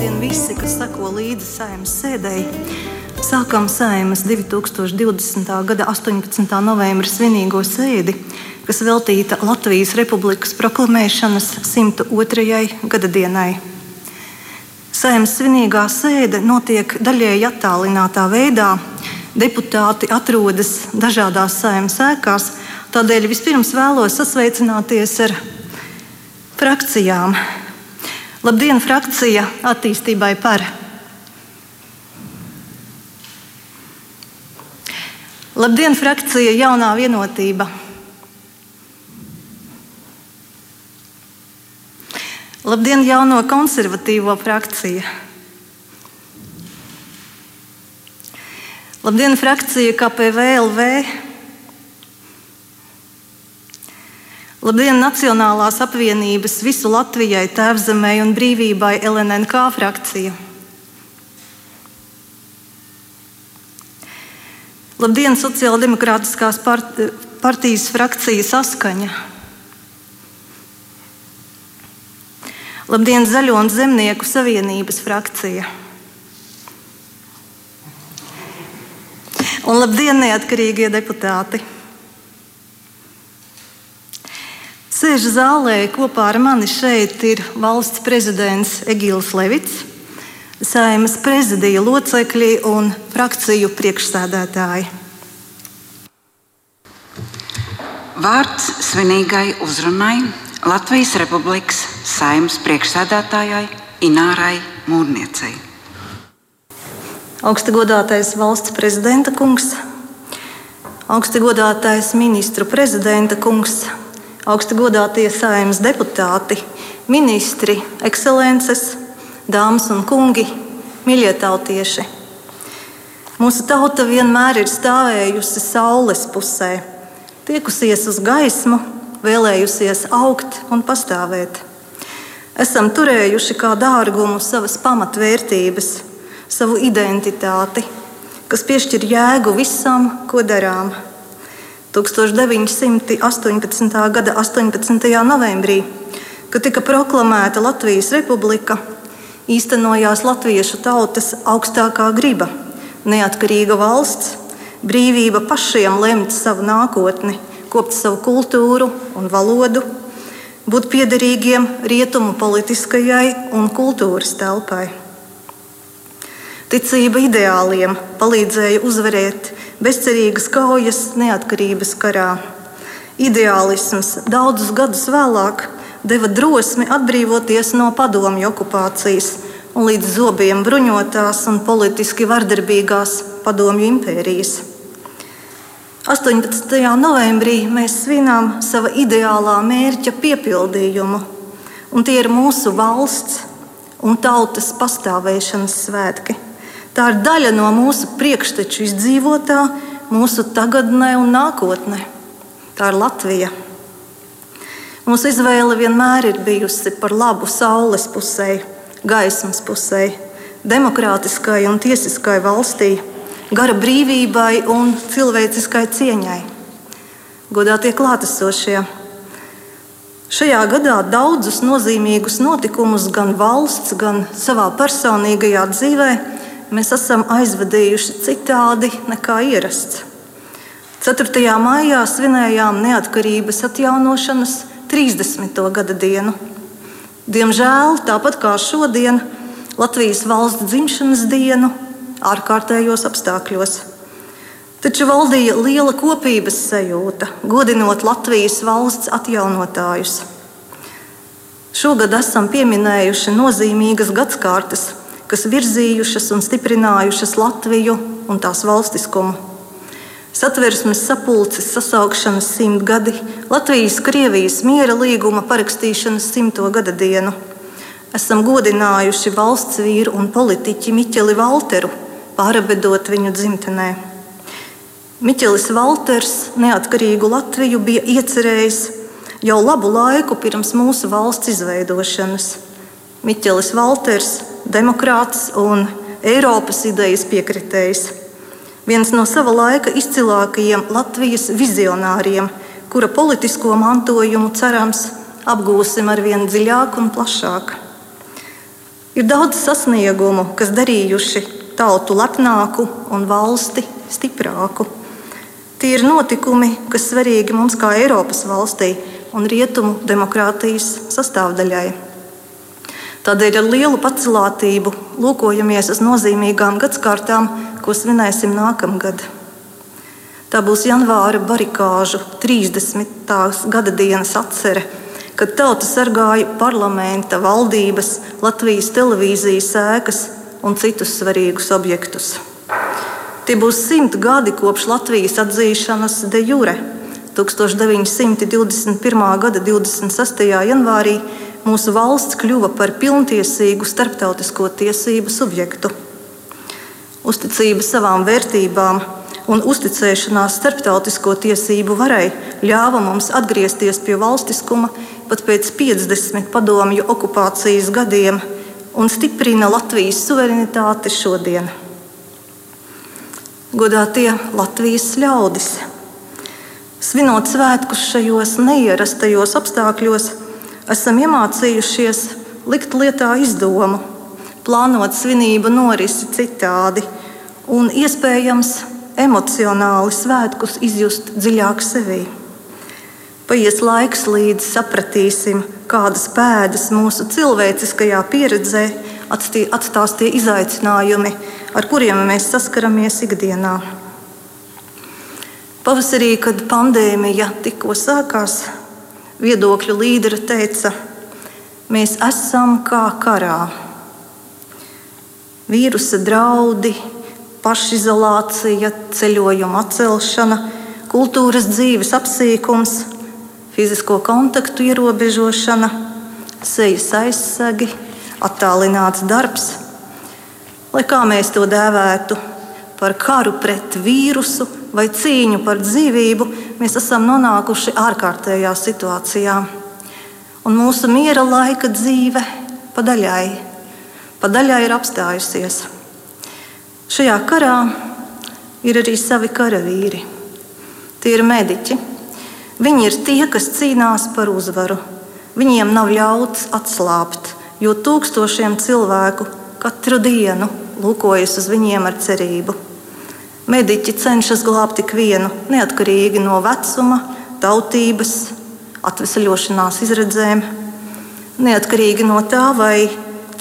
Labdien visi, kas sako līdzi saimnes sēdēji. Sākam saimas 2020. gada 18. novembra svinīgo sēdi, kas veltīta Latvijas Republikas proklamēšanas 102. gada dienai. Saimnes svinīgā sēde notiek daļēji attālinātā veidā. Deputāti atrodas dažādās saimnes ēkās, tādēļ vispirms vēlos sasveicināties ar frakcijām. Labdien, frakcija attīstībai par! Labdien, frakcija jaunā vienotība! Labdien, jauno konservatīvo frakcija! Labdien, frakcija KPVLV! Labdien, Nacionālās apvienības visu Latvijai, Tēvzemē un brīvībai LNNK frakcija! Labdien, Sociāldemokrātiskās part partijas frakcija saskaņa! Labdien, Zaļo un Zemnieku savienības frakcija! Un labdien, neatkarīgie deputāti! Sēž zālē kopā ar mani šeit ir valsts prezidents Egils Levits, Saimas prezidija locekļi un frakciju priekšsēdētāji. Vārds svinīgai uzrunai Latvijas Republikas Saimas priekšsēdētājai Inārai Mūrniecei. Augsti godātais valsts prezidenta kungs, augsti godātais ministru prezidenta kungs, augsti godātie saimnes deputāti, ministri, ekscelences, dāmas un kungi, mīļie tautieši. Mūsu tauta vienmēr ir stāvējusi saules pusē, tiekusies uz gaismu, vēlējusies augt un pastāvēt. Esam turējuši kā dārgumu savas pamatvērtības, savu identitāti, kas piešķir jēgu visam, ko darām 1918. gada 18. novembrī, kad tika proklamēta Latvijas republika, īstenojās latviešu tautas augstākā griba - neatkarīga valsts, brīvība pašiem lemt savu nākotni, kopt savu kultūru un valodu, būt piederīgiem rietumu politiskajai un kultūras telpai. Ticība ideāliem palīdzēja uzvarēt bezcerīgas kaujas neatkarības karā. Ideālisms daudzus gadus vēlāk deva drosmi atbrīvoties no padomju okupācijas un līdz zobiem bruņotās un politiski vardarbīgās padomju impērijas. 18. novembrī mēs svinām sava ideālā mērķa piepildījumu, un tie ir mūsu valsts un tautas pastāvēšanas svētki. Tā ir daļa no mūsu priekšteču izdzīvotā, mūsu tagadnē un nākotnē. Tā ir Latvija. Mūsu izvēle vienmēr ir bijusi par labu saules pusē, gaismas pusē, demokrātiskai un tiesiskai valstī, gara brīvībai un cilvēciskai cieņai. Godātie klātesošie! Šajā gadā daudzus nozīmīgus notikumus gan valsts, gan savā personīgajā dzīvēm mēs esam aizvadījuši citādi nekā ierasts. 4. maijā svinējām neatkarības atjaunošanas 30. gada dienu. Diemžēl, tāpat kā šodien, Latvijas valsts dzimšanas dienu, ārkārtējos apstākļos. Taču valdīja liela kopības sajūta, godinot Latvijas valsts atjaunotājus. Šogad esam pieminējuši nozīmīgas gadsimtas kas virzījušas un stiprinājušas Latviju un tās valstiskumu. Satversmes sapulces sasaukšanas simtgadi, Latvijas-Krievijas miera līguma parakstīšanas simto gada dienu. Esam godinājuši valsts vīru un politiķi Miķeli Valteru, pārvedot viņu dzimtenē. Miķelis Valters neatkarīgu Latviju bija iecerējis jau labu laiku pirms mūsu valsts izveidošanas. Miķelis Valters demokrāts un Eiropas idejas piekritējs. Viens no sava laika izcilākajiem Latvijas vizionāriem, kura politisko mantojumu cerams apgūsim ar vien dziļāk un plašāk. Ir daudz sasniegumu, kas darījuši tautu lepnāku un valsti stiprāku. Tie ir notikumi, kas svarīgi mums kā Eiropas valstī un rietumu demokrātijas sastāvdaļai. Tādēļ ar lielu pacelātību lūkojamies uz nozīmīgām gadsimtām, ko svinēsim nākamgad. Tā būs janvāra barikāžu 30. gada dienas atcere kad tauta sargāja parlamenta, valdības, Latvijas televīzijas ēkas un citus svarīgus objektus. Tie būs simt gadi kopš Latvijas atzīšanas de jure. 1921. gada 26. janvārī mūsu valsts kļuva par pilntiesīgu starptautisko tiesību subjektu. Uzticība savām vērtībām un uzticēšanās starptautisko tiesību varai ļāva mums atgriezties pie valstiskuma pat pēc 50 padomju okupācijas gadiem un stiprina Latvijas suverenitāti šodien. Godātie Latvijas ļaudis! Svinot svētkus šajos neierastajos apstākļos, esam iemācījušies likt lietā izdomu, plānot svinību norisi citādi un iespējams emocionāli svētkus izjust dziļāk sevī. Paies laiks, līdz sapratīsim, kādas pēdas mūsu cilvēciskajā pieredzē atstās tie izaicinājumi, ar kuriem mēs saskaramies ikdienā. Pavasarī, kad pandēmija tikko sākās, viedokļu līderi teica, mēs esam kā karā. Vīrusa draudi, pašizolācija, ceļojuma atcelšana, kultūras dzīves apsīkums, fizisko kontaktu ierobežošana, sejas aizsegi, attālināts darbs. Lai kā mēs to dēvētu, par karu pret vīrusu vai cīņu par dzīvību, mēs esam nonākuši ārkārtējā situācijā. Un mūsu miera laika dzīve pa daļai, pa daļai ir apstājusies. Šajā karā ir arī savi karavīri. Tie ir mediķi. Viņi ir tie, kas cīnās par uzvaru. Viņiem nav ļauts atslābt, jo tūkstošiem cilvēku katru dienu lūkojas uz viņiem ar cerību. Mediķi cenšas glābt ik vienu, neatkarīgi no vecuma, tautības, atvesaļošanās izredzēm, neatkarīgi no tā, vai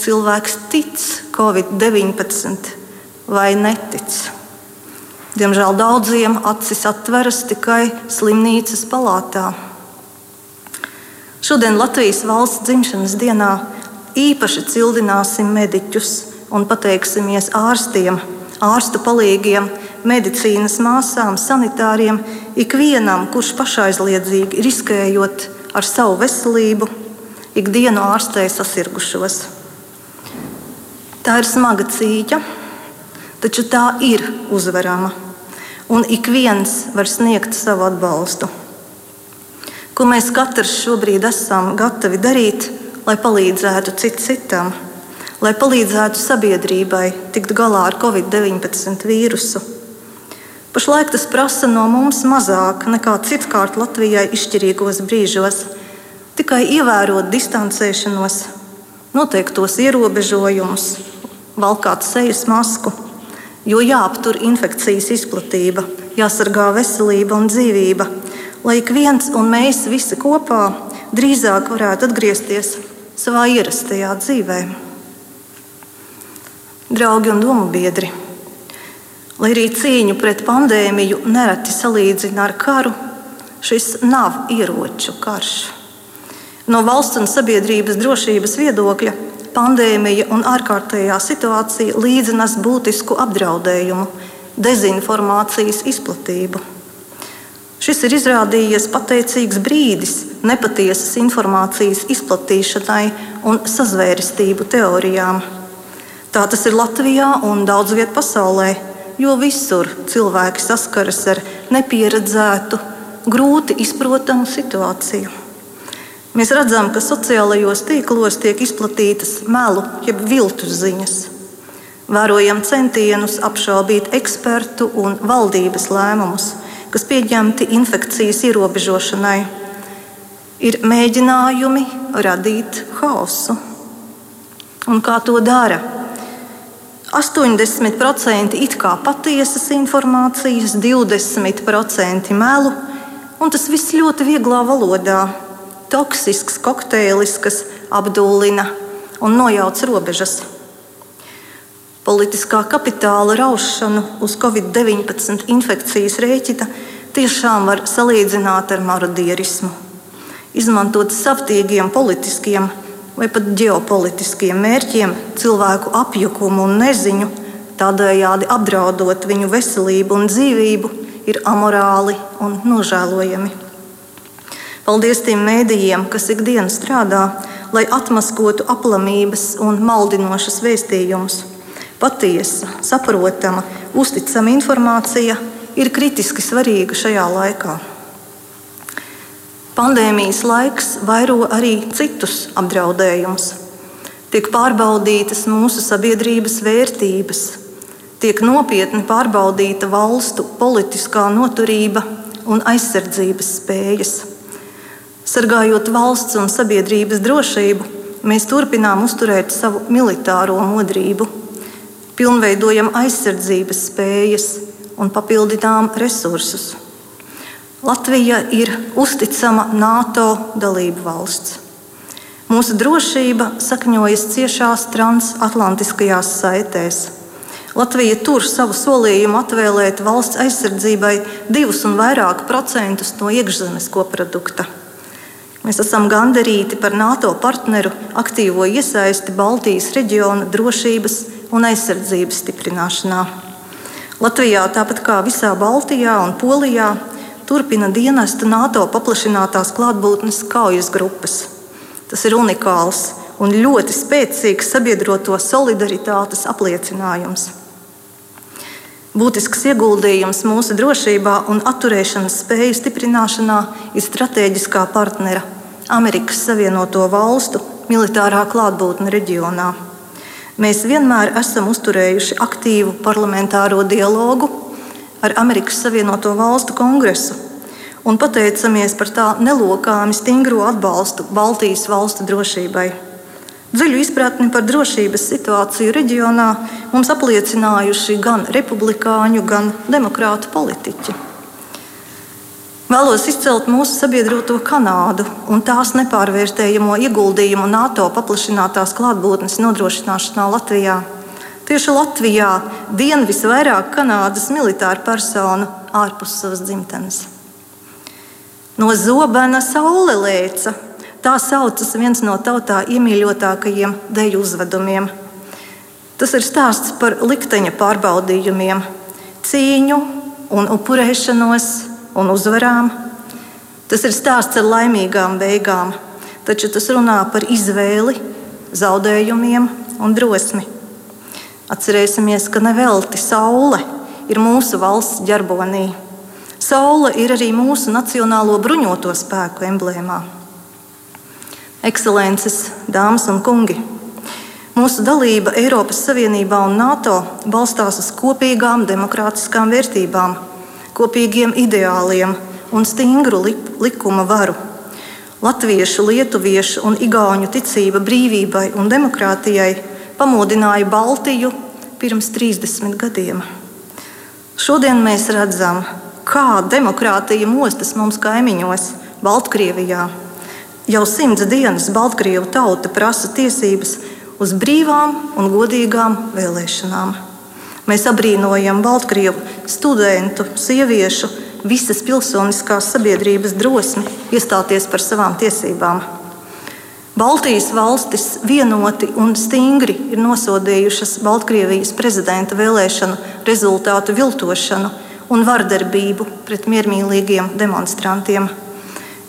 cilvēks tic Covid-19 vai netic. Diemžēl daudziem acis atveras tikai slimnīcas palātā. Šodien Latvijas valsts dzimšanas dienā īpaši cildināsim mediķus un pateiksimies ārstiem, ārstu palīgiem, medicīnas māsām, sanitāriem, ikvienam, kurš pašaizliedzīgi riskējot ar savu veselību, ikdienu ārstēja sasirgušos. Tā ir smaga cīņa taču tā ir uzvarama, un ik viens var sniegt savu atbalstu. Ko mēs katrs šobrīd esam gatavi darīt, lai palīdzētu cit citam, lai palīdzētu sabiedrībai tikt galā ar Covid-19 vīrusu. Pašlaik tas prasa no mums mazāk nekā citkārt Latvijai izšķirīgos brīžos, tikai ievērot distancēšanos, noteiktos ierobežojumus, valkāt sejas masku jo jāaptur infekcijas izplatība, jāsargā veselība un dzīvība, lai ik viens un mēs visi kopā drīzāk varētu atgriezties savā ierastajā dzīvē. Draugi un domu biedri, lai arī cīņu pret pandēmiju nereti salīdzina ar karu, šis nav ieroču karš. No valsts un sabiedrības drošības viedokļa pandēmija un ārkārtējā situācija līdzinas būtisku apdraudējumu, dezinformācijas izplatību. Šis ir izrādījies pateicīgs brīdis nepatiesas informācijas izplatīšanai un sazvērestību teorijām. Tā tas ir Latvijā un daudz vietā pasaulē, jo visur cilvēki saskaras ar nepieredzētu, grūti izprotamu situāciju. Mēs redzam, ka sociālajos tīklos tiek izplatītas melu, jeb viltus ziņas. Vērojam centienus apšaubīt ekspertu un valdības lēmumus, kas pieņemti infekcijas ierobežošanai. Ir mēģinājumi radīt haosu. Un kā to dara? 80% it kā patiesas informācijas, 20% melu, un tas viss ļoti vieglā valodā. Toksisks kokteilis, kas apdullina un nojauc robežas. Politiskā kapitāla raušanu uz Covid-19 infekcijas rēķina tiešām var salīdzināt ar marodierismu. Izmantot savtīgiem politiskiem vai pat ģeopolitiskiem mērķiem, cilvēku apjukumu un neziņu, tādējādi apdraudot viņu veselību un dzīvību, ir amorāli un nožēlojami. Paldies tiem mēdījiem, kas ikdienas strādā, lai atmaskotu aplamības un maldinošas vēstījumus. Patiesa, saprotama, uzticama informācija ir kritiski svarīga šajā laikā. Pandēmijas laiks vairo arī citus apdraudējumus. Tiek pārbaudītas mūsu sabiedrības vērtības, tiek nopietni pārbaudīta valstu politiskā noturība un aizsardzības spējas. Sargājot valsts un sabiedrības drošību, mēs turpinām uzturēt savu militāro modrību, pilnveidojam aizsardzības spējas un papildinām resursus. Latvija ir uzticama NATO dalību valsts. Mūsu drošība sakņojas ciešās transatlantiskajās saitēs. Latvija tur savu solījumu atvēlēt valsts aizsardzībai divus un vairāk procentus no iekšzemes koprodukta. Mēs esam gandarīti par NATO partneru aktīvo iesaisti Baltijas reģiona drošības un aizsardzības stiprināšanā. Latvijā, tāpat kā visā Baltijā un Polijā, turpina dienesta NATO paplašinātās klātbūtnes kaujas grupas. Tas ir unikāls un ļoti spēcīgs sabiedroto solidaritātes apliecinājums. Būtisks ieguldījums mūsu drošībā un atturēšanas spēju stiprināšanā ir strateģiskā partnera Amerikas Savienoto Valstu militārā klātbūtne reģionā. Mēs vienmēr esam uzturējuši aktīvu parlamentāro dialogu ar Amerikas Savienoto Valstu kongresu un pateicamies par tā nelokāmi stingro atbalstu Baltijas valstu drošībai. Dziļu izpratni par drošības situāciju reģionā mums apliecinājuši gan republikāņu, gan demokrātu politiķi. Vēlos izcelt mūsu sabiedroto Kanādu un tās nepārvērtējamo ieguldījumu NATO paplašinātās klātbūtnes nodrošināšanā Latvijā. Tieši Latvijā vien visvairāk Kanādas militāru personu ārpus savas dzimtenes. No zobena saule lēca. Tā saucas viens no tautā iemīļotākajiem deju uzvedumiem. Tas ir stāsts par likteņa pārbaudījumiem, cīņu un upurēšanos un uzvarām. Tas ir stāsts ar laimīgām beigām, taču tas runā par izvēli, zaudējumiem un drosmi. Atcerēsimies, ka nevelti saule ir mūsu valsts ģerbonī. Saule ir arī mūsu nacionālo bruņoto spēku emblēmā. Ekscelences, dāmas un kungi! Mūsu dalība Eiropas Savienībā un NATO balstās uz kopīgām demokrātiskām vērtībām, kopīgiem ideāliem un stingru likuma varu. Latviešu, lietuviešu un igauņu ticība brīvībai un demokrātijai pamodināja Baltiju pirms 30 gadiem. Šodien mēs redzam, kā demokrātija mostas mums kaimiņos, Baltkrievijā. Jau simts dienas Baltkrievu tauta prasa tiesības uz brīvām un godīgām vēlēšanām. Mēs abrīnojam Baltkrievu studentu, sieviešu, visas pilsoniskās sabiedrības drosmi iestāties par savām tiesībām. Baltijas valstis vienoti un stingri ir nosodījušas Baltkrievijas prezidenta vēlēšanu rezultātu viltošanu un vardarbību pret miermīlīgiem demonstrantiem.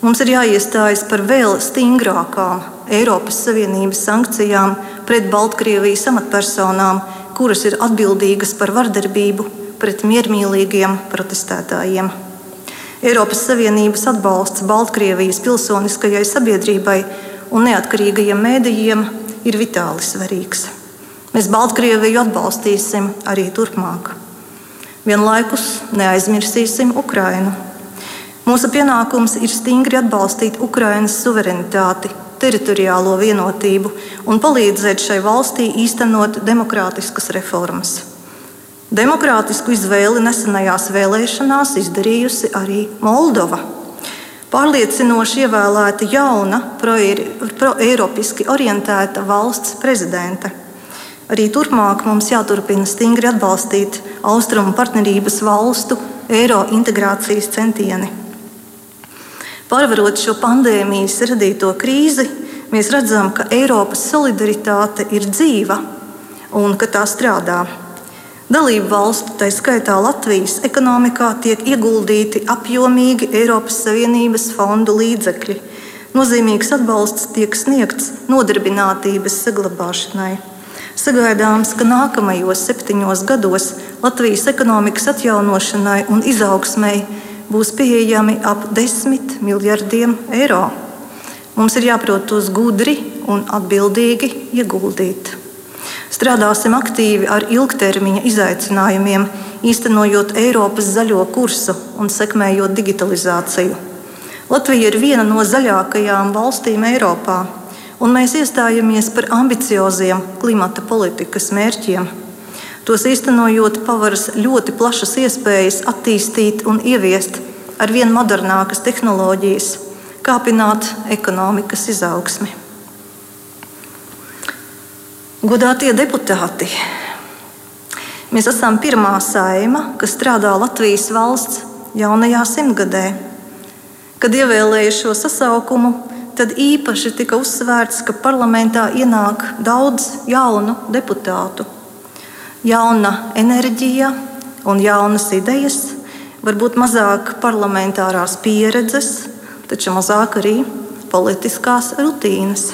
Mums ir jāiestājas par vēl stingrākām Eiropas Savienības sankcijām pret Baltkrievijas amatpersonām, kuras ir atbildīgas par vardarbību pret miermīlīgiem protestētājiem. Eiropas Savienības atbalsts Baltkrievijas pilsoniskajai sabiedrībai un neatkarīgajiem mēdījiem ir vitāli svarīgs. Mēs Baltkrieviju atbalstīsim arī turpmāk. Vienlaikus neaizmirsīsim Ukrainu. Mūsu pienākums ir stingri atbalstīt Ukrainas suverenitāti, teritoriālo vienotību un palīdzēt šai valstī īstenot demokrātiskas reformas. Demokrātisku izvēli nesenajās vēlēšanās izdarījusi arī Moldova. Pārliecinoši ievēlēta jauna, pro-eiropiski orientēta valsts prezidente. Arī turpmāk mums jāturpina stingri atbalstīt austrumu partnerības valstu eiro integrācijas centieni. Pārvarot šo pandēmijas radīto krīzi, mēs redzam, ka Eiropas solidaritāte ir dzīva un ka tā strādā. Dalību valstu, tā skaitā Latvijas ekonomikā, tiek ieguldīti apjomīgi Eiropas Savienības fondu līdzekļi. Nozīmīgs atbalsts tiek sniegts nodarbinātības saglabāšanai. Sagaidāms, ka nākamajos septiņos gados Latvijas ekonomikas atjaunošanai un izaugsmai būs pieejami ap 10 miljardiem eiro. Mums ir jāprot tos gudri un atbildīgi ieguldīt. Strādāsim aktīvi ar ilgtermiņa izaicinājumiem, īstenojot Eiropas zaļo kursu un sekmējot digitalizāciju. Latvija ir viena no zaļākajām valstīm Eiropā, un mēs iestājamies par ambicioziem klimata politikas mērķiem. Tos īstenojot, pavaras ļoti plašas iespējas attīstīt un ieviest ar vien modernākas tehnoloģijas, kāpināt ekonomikas izaugsmi. Godātie deputāti, mēs esam pirmā saima, kas strādā Latvijas valsts jaunajā simtgadē. Kad ievēlēju šo sasaukumu, tad īpaši tika uzsvērts, ka parlamentā ienāk daudz jaunu deputātu. Jauna enerģija un jaunas idejas, varbūt mazāk parlamentārās pieredzes, taču mazāk arī politiskās rutīnas.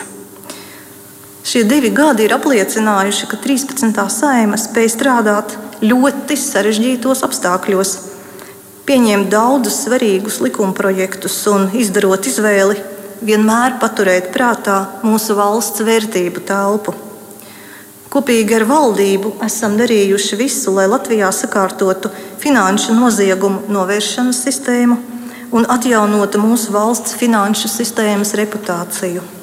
Šie divi gadi ir apliecinājuši, ka 13. saima spēj strādāt ļoti sarežģītos apstākļos, pieņemt daudzus svarīgus likumprojektus un izdarot izvēli vienmēr paturēt prātā mūsu valsts vērtību telpu. Kopīgi ar valdību esam darījuši visu, lai Latvijā sakārtotu finanšu noziegumu novēršanas sistēmu un atjaunotu mūsu valsts finanšu sistēmas reputāciju.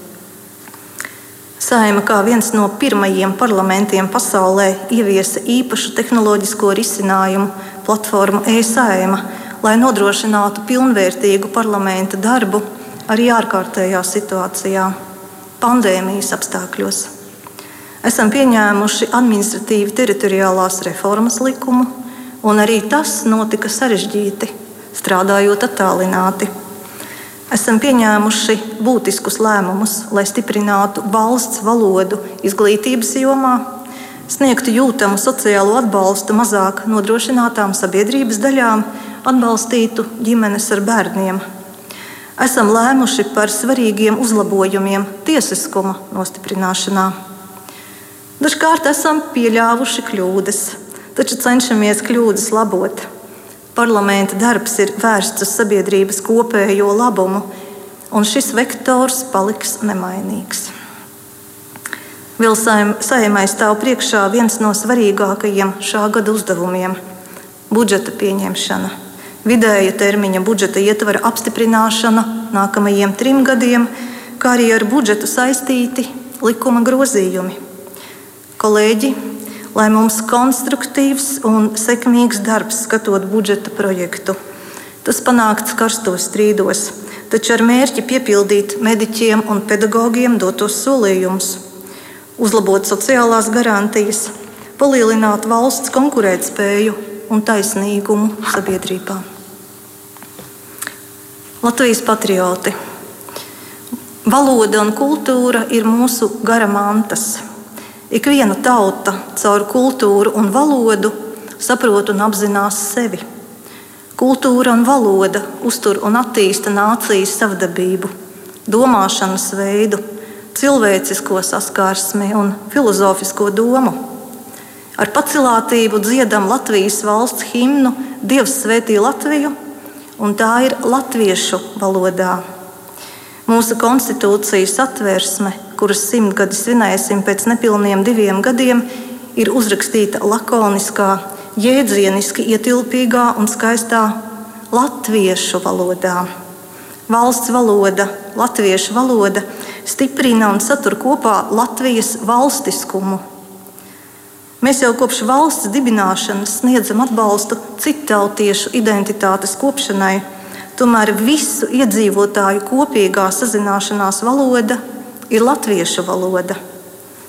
Saima kā viens no pirmajiem parlamentiem pasaulē ieviesa īpašu tehnoloģisko risinājumu platformu e-saima, lai nodrošinātu pilnvērtīgu parlamenta darbu arī ārkārtējā situācijā, pandēmijas apstākļos. Esam pieņēmuši administratīvi teritoriālās reformas likumu, un arī tas notika sarežģīti, strādājot attālināti esam pieņēmuši būtiskus lēmumus, lai stiprinātu valsts valodu izglītības jomā, sniegtu jūtamu sociālo atbalstu mazāk nodrošinātām sabiedrības daļām, atbalstītu ģimenes ar bērniem. Esam lēmuši par svarīgiem uzlabojumiem tiesiskuma nostiprināšanā. Dažkārt esam pieļāvuši kļūdas, taču cenšamies kļūdas labot. Parlamenta darbs ir vērsts uz sabiedrības kopējo labumu, un šis vektors paliks nemainīgs. Vēl saimai stāv priekšā viens no svarīgākajiem šā gada uzdevumiem - budžeta pieņemšana. Vidēja termiņa budžeta ietvara apstiprināšana nākamajiem trim gadiem, kā arī ar budžetu saistīti likuma grozījumi. Kolēģi, lai mums konstruktīvs un sekmīgs darbs skatot budžeta projektu. Tas panākts karstos strīdos, taču ar mērķi piepildīt mediķiem un pedagogiem dotos solījumus, uzlabot sociālās garantijas, palielināt valsts konkurētspēju un taisnīgumu sabiedrībā. Latvijas patrioti. Valoda un kultūra ir mūsu gara mantas. Ikviena tauta caur kultūru un valodu saprot un apzinās sevi. Kultūra un valoda uztur un attīsta nācijas savdabību, domāšanas veidu, cilvēcisko saskarsmi un filozofisko domu. Ar pacilātību dziedam Latvijas valsts himnu Dievs svētī Latviju, un tā ir latviešu valodā. Mūsu konstitūcijas atvērsme kuras simtgadi svinēsim pēc nepilniem diviem gadiem, ir uzrakstīta lakoniskā, jēdzieniski ietilpīgā un skaistā latviešu valodā. Valsts valoda, latviešu valoda stiprina un satur kopā Latvijas valstiskumu. Mēs jau kopš valsts dibināšanas sniedzam atbalstu citautiešu identitātes kopšanai, tomēr visu iedzīvotāju kopīgā sazināšanās valoda ir latviešu valoda.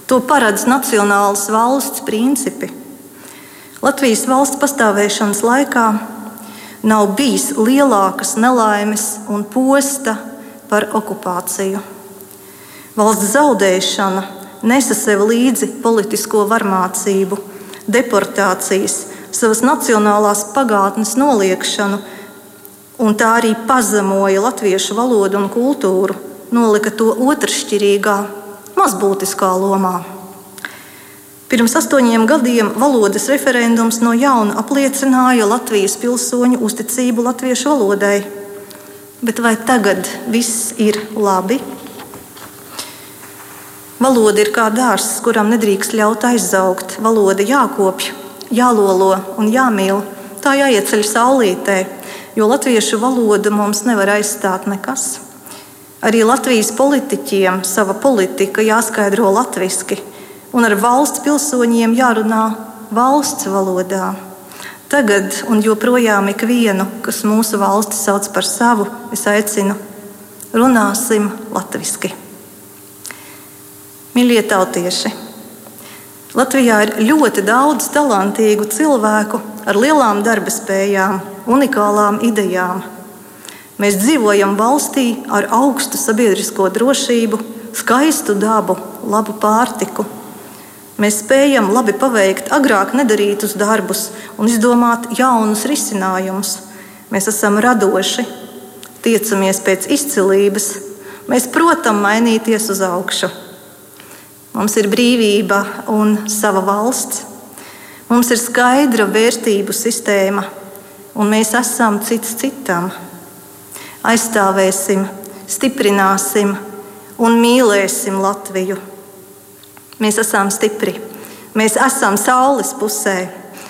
To paredz nacionālas valsts principi. Latvijas valsts pastāvēšanas laikā nav bijis lielākas nelaimes un posta par okupāciju. Valsts zaudēšana nesa sev līdzi politisko varmācību, deportācijas, savas nacionālās pagātnes noliekšanu, un tā arī pazemoja latviešu valodu un kultūru, nolika to otršķirīgā, mazbūtiskā lomā. Pirms astoņiem gadiem valodas referendums no jauna apliecināja Latvijas pilsoņu uzticību latviešu valodai. Bet vai tagad viss ir labi? Valoda ir kā dārsts, kuram nedrīkst ļaut aizaugt. Valoda jākopj, jālolo un jāmīl. Tā jāieceļ saulītē, jo latviešu valodu mums nevar aizstāt nekas. Arī Latvijas politiķiem sava politika jāskaidro latviešu, un ar valsts pilsoņiem jārunā valsts valodā. Tagad un joprojām ikvienu, kas mūsu valsti sauc par savu, es aicinu, runāsim latviešu. Mīļie tautieši! Latvijā ir ļoti daudz talantīgu cilvēku ar lielām darba spējām, unikālām idejām. Mēs dzīvojam valstī ar augstu sabiedrisko drošību, skaistu dabu, labu pārtiku. Mēs spējam labi paveikt agrāk nedarītus darbus un izdomāt jaunus risinājumus. Mēs esam radoši, tiecamies pēc izcilības, mēs protam mainīties uz augšu. Mums ir brīvība un sava valsts. Mums ir skaidra vērtību sistēma, un mēs esam cits citam. Aizstāvēsim, stiprināsim un mīlēsim Latviju. Mēs esam stipri, mēs esam saules pusē.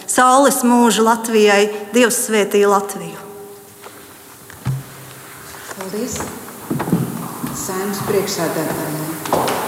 Saules mūža Latvijai, Dievs svētīja Latviju. Paldies! Saimnes priekšsēdētājiem!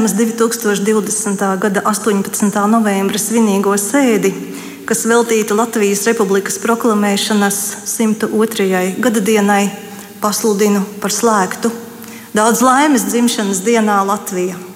Saimas 2020. gada 18. novembra svinīgo sēdi, kas veltīta Latvijas Republikas proklamēšanas 102. gada dienai, pasludinu par slēgtu. Daudz laimes dzimšanas dienā Latvijā!